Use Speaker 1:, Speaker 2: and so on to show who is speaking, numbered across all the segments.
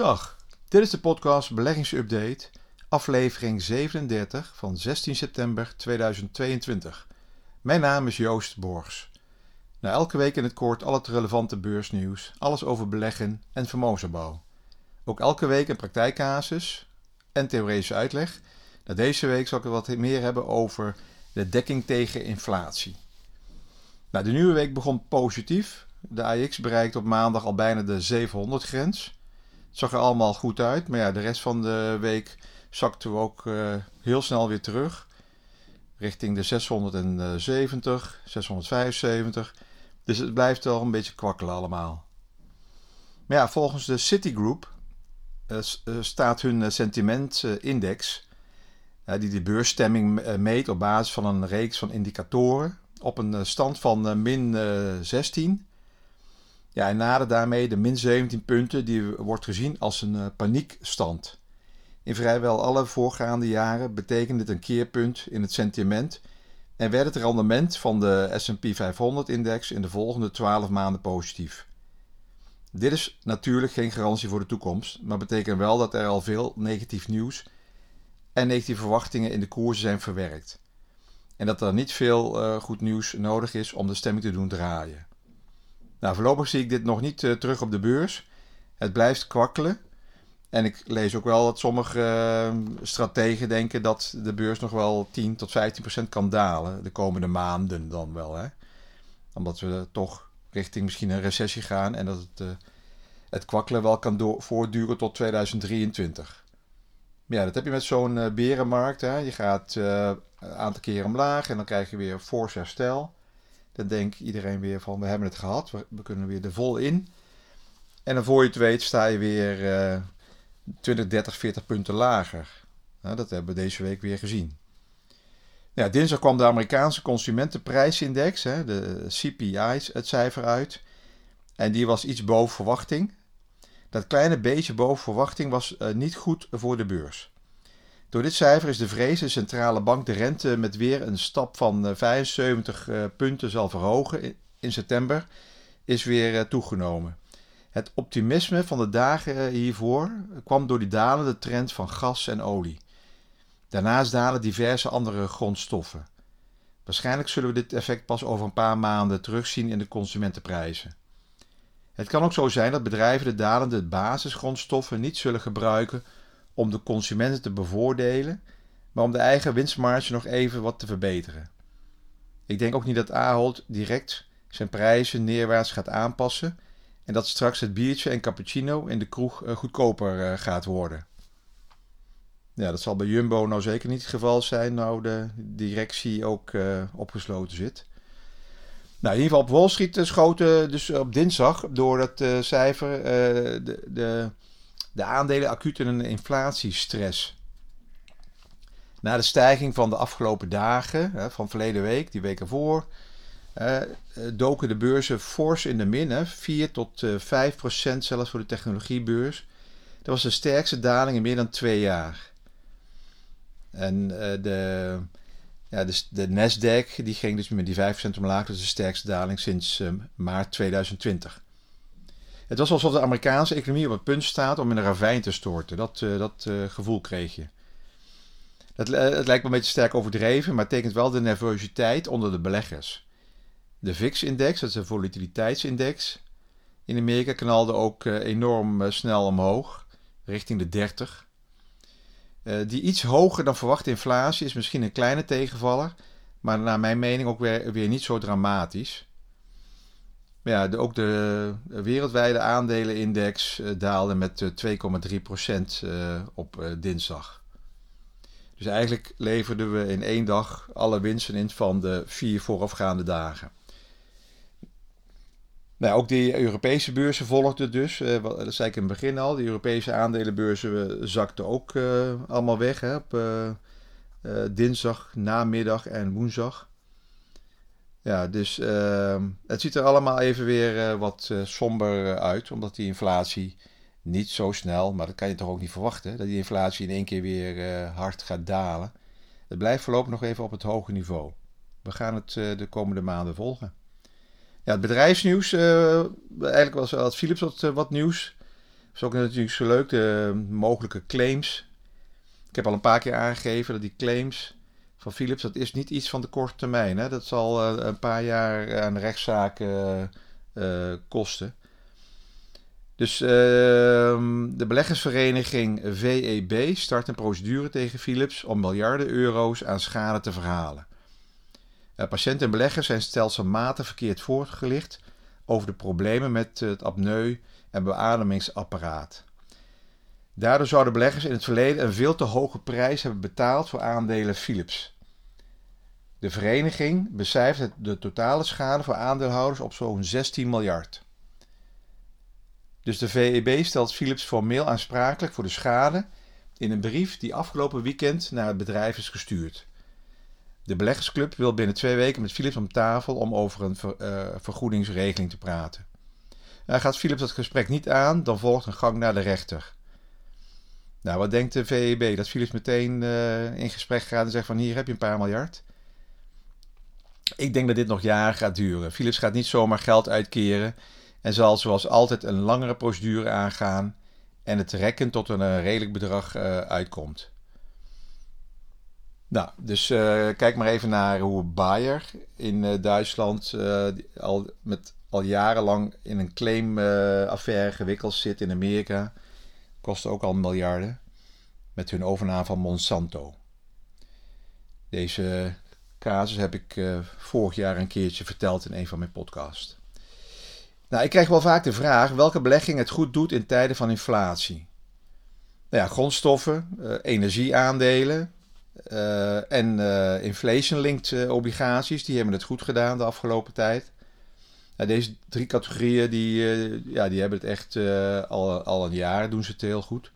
Speaker 1: Goedendag, dit is de podcast Beleggingsupdate, aflevering 37 van 16 september 2022. Mijn naam is Joost Borgs. Na elke week in het kort al het relevante beursnieuws, alles over beleggen en vermogensopbouw. Ook elke week een praktijkcasus en theoretische uitleg. Na deze week zal ik het wat meer hebben over de dekking tegen inflatie. Nou, de nieuwe week begon positief. De AX bereikt op maandag al bijna de 700 grens. Het zag er allemaal goed uit, maar ja, de rest van de week zakten we ook uh, heel snel weer terug. Richting de 670, 675. Dus het blijft wel een beetje kwakkelen allemaal. Maar ja, volgens de Citigroup uh, staat hun sentimentindex, die de beursstemming meet op basis van een reeks van indicatoren, op een stand van min 16. Ja, en nader daarmee de min 17 punten, die wordt gezien als een uh, paniekstand. In vrijwel alle voorgaande jaren betekende dit een keerpunt in het sentiment en werd het rendement van de SP 500-index in de volgende 12 maanden positief. Dit is natuurlijk geen garantie voor de toekomst, maar betekent wel dat er al veel negatief nieuws en negatieve verwachtingen in de koersen zijn verwerkt. En dat er niet veel uh, goed nieuws nodig is om de stemming te doen draaien. Nou, voorlopig zie ik dit nog niet uh, terug op de beurs. Het blijft kwakkelen. En ik lees ook wel dat sommige uh, strategen denken dat de beurs nog wel 10 tot 15 procent kan dalen. De komende maanden dan wel. Hè? Omdat we toch richting misschien een recessie gaan. En dat het, uh, het kwakkelen wel kan voortduren tot 2023. Ja, dat heb je met zo'n berenmarkt. Hè? Je gaat een aantal keren omlaag en dan krijg je weer fors herstel. Dan iedereen weer van we hebben het gehad, we, kunnen weer er vol in. En dan voor je het weet sta je weer uh, 20, 30, 40 punten lager. Nou, dat hebben we deze week weer gezien. Ja, dinsdag kwam de Amerikaanse consumentenprijsindex, hè, de CPI's, het cijfer uit. En die was iets boven verwachting. Dat kleine beetje boven verwachting was uh, niet goed voor de beurs. Door dit cijfer is de vrees de centrale bank de rente met weer een stap van 75 eh, eh, punten zal verhogen in september, is weer eh, toegenomen. Het optimisme van de dagen hiervoor kwam door die dalende trend van gas en olie. Daarnaast dalen diverse andere grondstoffen. Waarschijnlijk zullen we dit effect pas over een paar maanden terugzien in de consumentenprijzen. Het kan ook zo zijn dat bedrijven de dalende basisgrondstoffen niet zullen gebruiken om de consumenten te bevoordelen, maar om de eigen winstmarge nog even wat te verbeteren. Ik denk ook niet dat Ahold direct zijn prijzen neerwaarts gaat aanpassen en dat straks het biertje en cappuccino in de kroeg eh, goedkoper eh, gaat worden. Ja, dat zal bij Jumbo nou zeker niet het geval zijn, nou de directie ook uh, opgesloten zit. Nou, in ieder geval op Wall schoten dus op dinsdag door dat cijfer de, de de aandelen acuut in een inflatiestress. Na de stijging van de afgelopen dagen, van verleden week, die week ervoor, eh, doken de beurzen fors in de min. 4 tot 5 eh, procent zelfs voor de technologiebeurs. Dat was de sterkste daling in meer dan twee jaar. En eh, de, ja, de, de Nasdaq die ging dus met die 5% omlaag. Dat is de sterkste daling sinds maart 2020. Het was alsof de Amerikaanse economie op het punt staat om in een ravijn te storten. Dat, uh, dat uh, gevoel kreeg je. Dat, uh, het lijkt wel een beetje sterk overdreven, maar tekent wel de nervositeit onder de beleggers. De VIX-index, dat is een volatiliteitsindex, in Amerika knalde ook enorm snel omhoog, richting de 30. die iets hoger dan verwachte inflatie is misschien een kleine tegenvaller, maar naar mijn mening ook weer, weer niet zo dramatisch ja, ook de wereldwijde aandelenindex uh, daalde met 2,3% uh, op dinsdag. Dus eigenlijk leverden we in één dag alle winsten in van de vier voorafgaande dagen. Nou, ook de Europese beurzen volgden dus. Dat zei ik in het begin al. De Europese aandelenbeurzen zakten ook allemaal weg hè, op dinsdag, namiddag en woensdag. Ja, dus uh, het ziet er allemaal even weer uh, wat uh, somber uit, omdat die inflatie niet zo snel, maar dat kan je toch ook niet verwachten, dat die inflatie in één keer weer uh, hard gaat dalen. Het blijft voorlopig nog even op het hoge niveau. We gaan het de komende maanden volgen. Ja, het bedrijfsnieuws, eigenlijk was, had Philips wat, wat nieuws. is ook natuurlijk zo leuk, de mogelijke claims. Ik heb al een paar keer aangegeven dat die claims van Philips, dat is niet iets van de korte termijn. Hè? Dat zal een paar jaar aan de rechtszaken kosten. Dus ehm, de beleggersvereniging VEB start een procedure tegen Philips om miljarden euro's aan schade te verhalen. Patiënten en beleggers zijn stelselmatig verkeerd voorgelicht over de problemen met het apneu- en beademingsapparaat. Daardoor zouden beleggers in het verleden een veel te hoge prijs hebben betaald voor aandelen Philips. De vereniging becijfert de totale schade voor aandeelhouders op zo'n 16 miljard. Dus de VEB stelt Philips formeel aansprakelijk voor de schade in een brief die afgelopen weekend naar het bedrijf is gestuurd. De beleggersclub wil binnen twee weken met Philips om tafel om over een uh, vergoedingsregeling te praten. Nou, gaat Philips dat gesprek niet aan, dan volgt een gang naar de rechter. Nou, wat denkt de VEB? Dat Philips meteen uh, in gesprek gaat en zegt van hier heb je een paar miljard? Ik denk dat dit nog jaren gaat duren. Philips gaat niet zomaar geld uitkeren en zal zoals altijd een langere procedure aangaan en het rekken tot een eh, redelijk bedrag uh, uitkomt. Nou, dus kijk maar even naar hoe Bayer in Duitsland al, met, al jarenlang in een claimaffaire gewikkeld zit in Amerika. Kost ook al miljarden met hun overname van Monsanto. Deze casus heb ik vorig jaar een keertje verteld in een van mijn podcasts. Nou, ik krijg wel vaak de vraag welke belegging het goed doet in tijden van inflatie. Nou ja, grondstoffen, uh, energieaandelen uh, en inflation-linked obligaties, die hebben het goed gedaan de afgelopen tijd. Nou, deze drie categorieën die, ja, die hebben het echt al, al een jaar, doen ze het heel goed.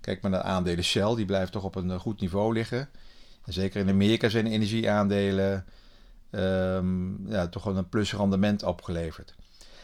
Speaker 1: Kijk maar naar aandelen Shell, die blijft toch op een goed niveau liggen. En zeker in Amerika zijn energieaandelen um, ja, toch wel een plusrendement opgeleverd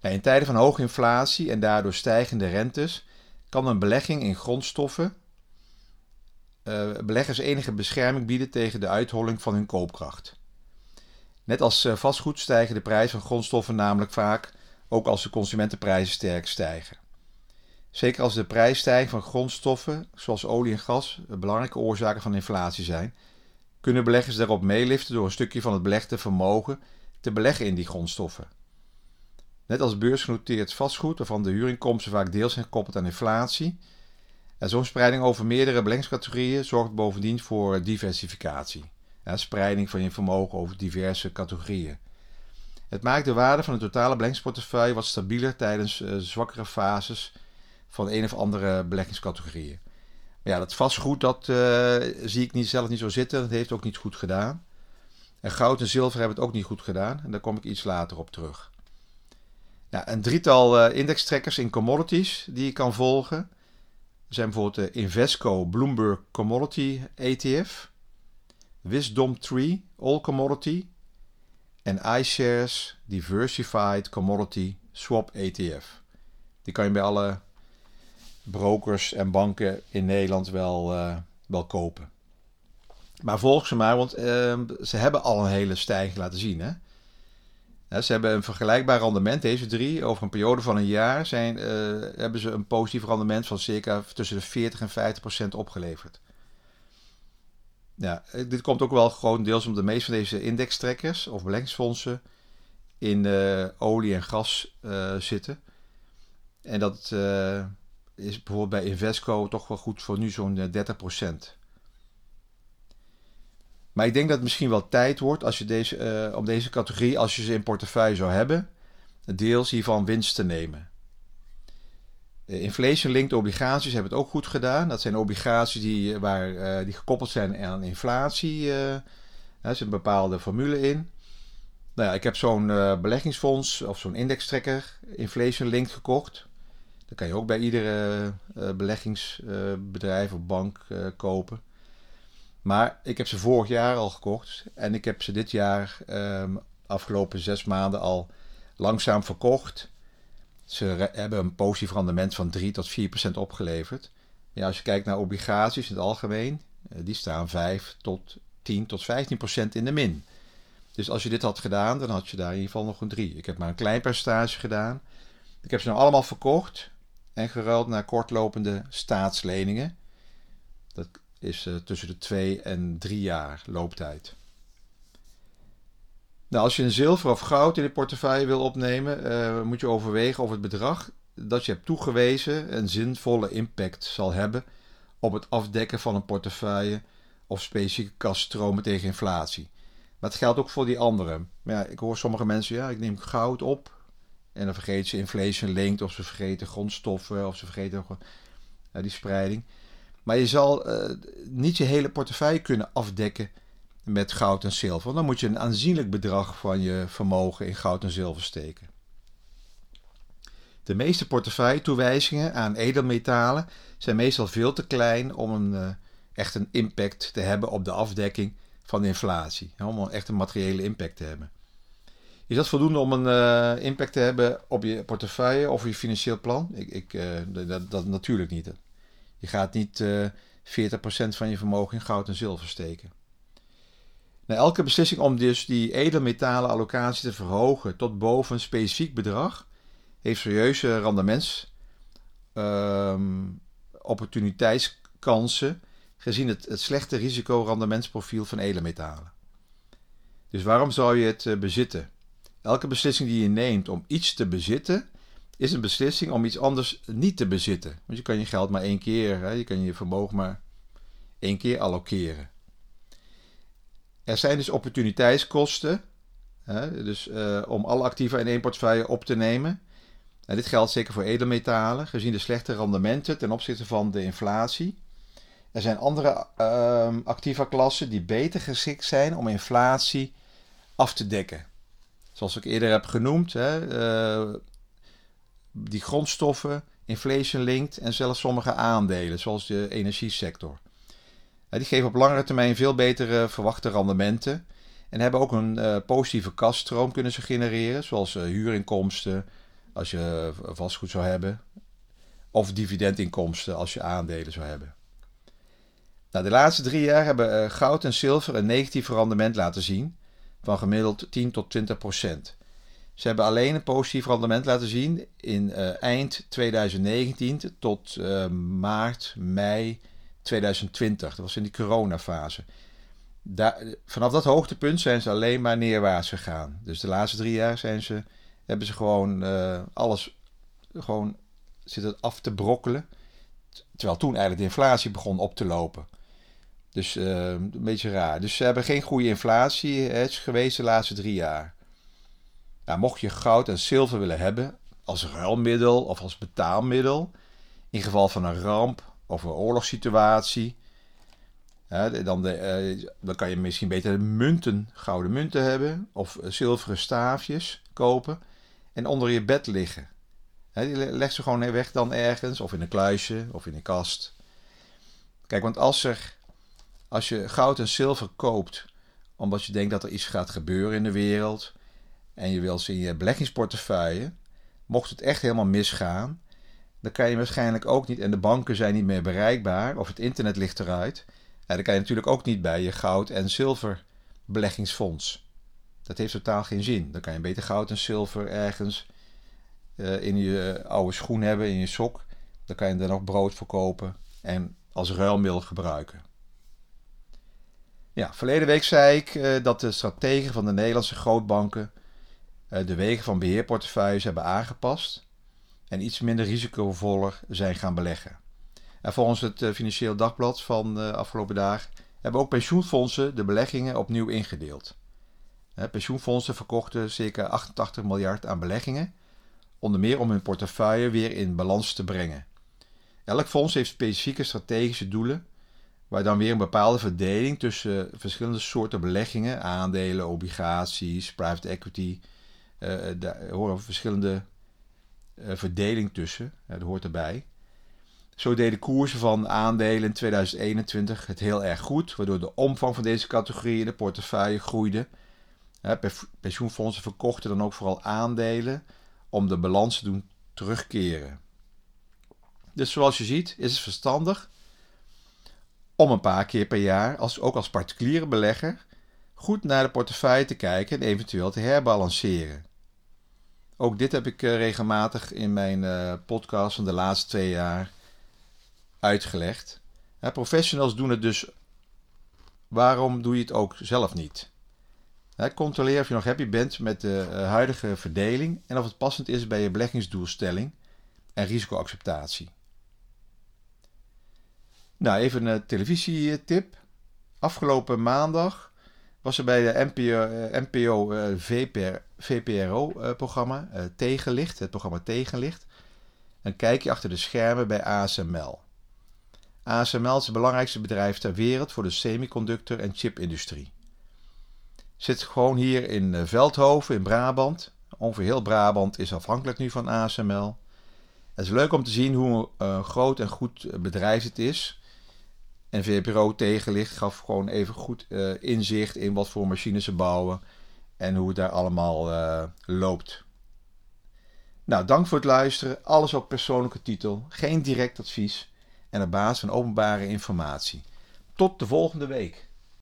Speaker 1: in tijden van hoge inflatie en daardoor stijgende rentes kan een belegging in grondstoffen beleggers enige bescherming bieden tegen de uitholling van hun koopkracht. Net als uh, vastgoed stijgen de prijzen van grondstoffen namelijk vaak ook als de consumentenprijzen sterk stijgen. Zeker als de prijsstijging van grondstoffen, zoals olie en gas, belangrijke oorzaken van inflatie zijn, kunnen beleggers daarop meeliften door een stukje van het belegde vermogen te beleggen in die grondstoffen. Net als beursgenoteerd vastgoed, waarvan de huurinkomsten vaak deels zijn gekoppeld aan inflatie. En zo'n spreiding over meerdere beleggingscategorieën zorgt bovendien voor diversificatie. Ja, spreiding van je vermogen over diverse categorieën. Het maakt de waarde van de totale beleggingsportefeuille wat stabieler tijdens uh, zwakkere fases van een of andere beleggingscategorieën. Maar ja, dat vastgoed, dat uh, zie ik niet, zelf niet zo zitten. Dat heeft ook niet goed gedaan. En goud en zilver hebben het ook niet goed gedaan. En daar kom ik iets later op terug. Ja, een drietal uh, indextrekkers in commodities die je kan volgen. Zijn bijvoorbeeld de Invesco Bloomberg Commodity ETF, Wisdom Tree All Commodity en iShares Diversified Commodity Swap ETF. Die kan je bij alle brokers en banken in Nederland wel, uh, wel kopen. Maar volg ze maar, want uh, ze hebben al een hele stijging laten zien. Hè? ze hebben een vergelijkbaar rendement, deze drie, over een periode van een jaar zijn, uh, hebben ze een positief rendement van circa tussen de 40 en 50 procent opgeleverd. Ja, eh, dit komt ook wel gewoon deels omdat de meeste van deze indextrekkers of beleggingsfondsen in uh, olie en gas uh, zitten. En dat is bijvoorbeeld bij Invesco toch wel goed voor nu zo'n 30 procent. Maar ik denk dat het misschien wel tijd wordt als je deze, om deze categorie, als je ze in portefeuille zou hebben, deels hiervan winst te nemen. Uh, Inflation-linked obligaties hebben het ook goed gedaan. Dat zijn obligaties die, eh, waar, uh, die gekoppeld zijn aan inflatie. er zit een bepaalde formule in. Nou ja, ik heb zo'n beleggingsfonds of zo'n indextrekker inflation-linked gekocht. Dat kan je ook bij iedere beleggingsbedrijf of bank kopen. Maar ik heb ze vorig jaar al gekocht en ik heb ze dit jaar, um, afgelopen zes maanden, al langzaam verkocht. Ze hebben een positief rendement van 3 tot 4 procent opgeleverd. Ja, als je kijkt naar obligaties in het algemeen, uh, die staan 5 tot 10 tot 15 procent in de min. Dus als je dit had gedaan, dan had je daar in ieder geval nog een 3. Ik heb maar een klein percentage gedaan. Ik heb ze nou allemaal verkocht. en geruild naar kortlopende staatsleningen. Dat is uh, tussen de 2 en 3 jaar looptijd. Nou, als je een zilver of goud in de portefeuille wil opnemen, uh, moet je overwegen of het bedrag dat je hebt toegewezen een zinvolle impact zal hebben op het afdekken van een portefeuille of specifieke kaststromen tegen inflatie. Maar het geldt ook voor die anderen. Ja, ik hoor sommige mensen, ja, ik neem goud op en dan vergeten ze inflation linked of ze vergeten grondstoffen of ze vergeten uh, die spreiding. Maar je zal uh, niet je hele portefeuille kunnen afdekken met goud en zilver. Dan moet je een aanzienlijk bedrag van je vermogen in goud en zilver steken. De meeste portefeuille-toewijzingen aan edelmetalen zijn meestal veel te klein om een, uh, echt een impact te hebben op de afdekking van de inflatie. Om echt een materiële impact te hebben. Is dat voldoende om een uh, impact te hebben op je portefeuille of je financieel plan? Ik, ik, uh, dat, dat, natuurlijk niet. Je gaat niet uh, 40% van je vermogen in goud en zilver steken. Nou, elke beslissing om dus die edelmetalen allocatie te verhogen tot boven een specifiek bedrag heeft serieuze rendements um, opportuniteitskansen gezien het, het slechte risicorendementsprofiel van edelmetalen. Dus waarom zou je het uh, bezitten? Elke beslissing die je neemt om iets te bezitten, is een beslissing om iets anders niet te bezitten. Want je kan je geld maar één keer, hè, je kan je vermogen maar één keer allokeren. Er zijn dus opportuniteitskosten, hè, dus uh, om alle activa in één portefeuille op te nemen. En dit geldt zeker voor edelmetalen, gezien de slechte rendementen ten opzichte van de inflatie. Er zijn andere uh, activa klassen die beter geschikt zijn om inflatie af te dekken. Zoals ik eerder heb genoemd, hè, uh, die grondstoffen, inflation linked en zelfs sommige aandelen, zoals de energiesector. Die geven op langere termijn veel betere verwachte rendementen en hebben ook een uh, positieve kaststroom kunnen ze genereren, zoals huurinkomsten als je vastgoed zou hebben, of dividendinkomsten als je aandelen zou hebben. Nou, de laatste drie jaar hebben goud en zilver een negatief rendement laten zien van gemiddeld 10 tot 20 procent. Ze hebben alleen een positief rendement laten zien in eind 2019 tot maart, mei 2020. Dat was in die coronafase. Daar, vanaf dat hoogtepunt zijn ze alleen maar neerwaarts gegaan. Dus de laatste drie jaar zijn ze, hebben ze gewoon uh, alles gewoon zitten af te brokkelen. Terwijl toen eigenlijk de inflatie begon op te lopen. Dus uh, een beetje raar. Dus ze hebben geen goede inflatie. Het geweest de laatste drie jaar. Nou, mocht je goud en zilver willen hebben als ruilmiddel of als betaalmiddel, in geval van een ramp of een oorlogssituatie, dan, de, uh, dan kan je misschien beter munten, gouden munten hebben of zilveren staafjes kopen en onder je bed liggen. Hè, die leg ze gewoon weg dan ergens, of in een kluisje of in een kast. Kijk, want als er als je goud en zilver koopt omdat je denkt dat er iets gaat gebeuren in de wereld en je wil ze in je beleggingsportefeuille, mocht het echt helemaal misgaan, dan kan je waarschijnlijk ook niet, en de banken zijn niet meer bereikbaar of het internet ligt eruit, en dan kan je natuurlijk ook niet bij je goud en zilver beleggingsfonds. Dat heeft totaal geen zin. Dan kan je beter goud en zilver ergens uh, in je oude schoen hebben, in je sok. Dan kan je er nog brood verkopen en als ruilmiddel gebruiken. Ja, verleden week zei ik uh, dat de strategen van de Nederlandse grootbanken uh, de wegen van beheerportefeuilles hebben aangepast en iets minder risicovoller zijn gaan beleggen. En volgens het uh, Financieel Dagblad van de afgelopen dagen hebben ook pensioenfondsen de beleggingen opnieuw ingedeeld. pensioenfondsen verkochten circa 88 miljard aan beleggingen, onder meer om hun portefeuille weer in balans te brengen. Elk fonds heeft specifieke strategische doelen Waar dan weer een bepaalde verdeling tussen verschillende soorten beleggingen, aandelen, obligaties, private equity, uh, daar horen verschillende verdeling tussen. dat hoort erbij. Zo deden koersen van aandelen in 2021 het heel erg goed, waardoor de omvang van deze categorieën de portefeuille groeide. pensioenfondsen verkochten dan ook vooral aandelen om de balans te doen terugkeren. Dus zoals je ziet is het verstandig om een paar keer per jaar, als, ook als particuliere belegger, goed naar de portefeuille te kijken en eventueel te herbalanceren. Ook dit heb ik regelmatig in mijn podcast van de laatste twee jaar uitgelegd. professionals doen het dus. Waarom doe je het ook zelf niet? controleer of je nog happy bent met de huidige verdeling en of het passend is bij je beleggingsdoelstelling en risicoacceptatie. Nou, even een televisietip. Afgelopen maandag was er bij de NPO, NPO VPR, VPRO-programma Tegenlicht, het programma Tegenlicht, een kijkje achter de schermen bij ASML. ASML is het belangrijkste bedrijf ter wereld voor de semiconductor- en chipindustrie. Zit gewoon hier in Veldhoven in Brabant. Ongeveer heel Brabant is afhankelijk nu van ASML. Het is leuk om te zien hoe uh, groot en goed bedrijf het is. En VPRO tegenlicht gaf gewoon even goed uh, inzicht in wat voor machines ze bouwen en hoe het daar allemaal uh, loopt. Nou, dank voor het luisteren. Alles op persoonlijke titel, geen direct advies en op basis van openbare informatie. Tot de volgende week.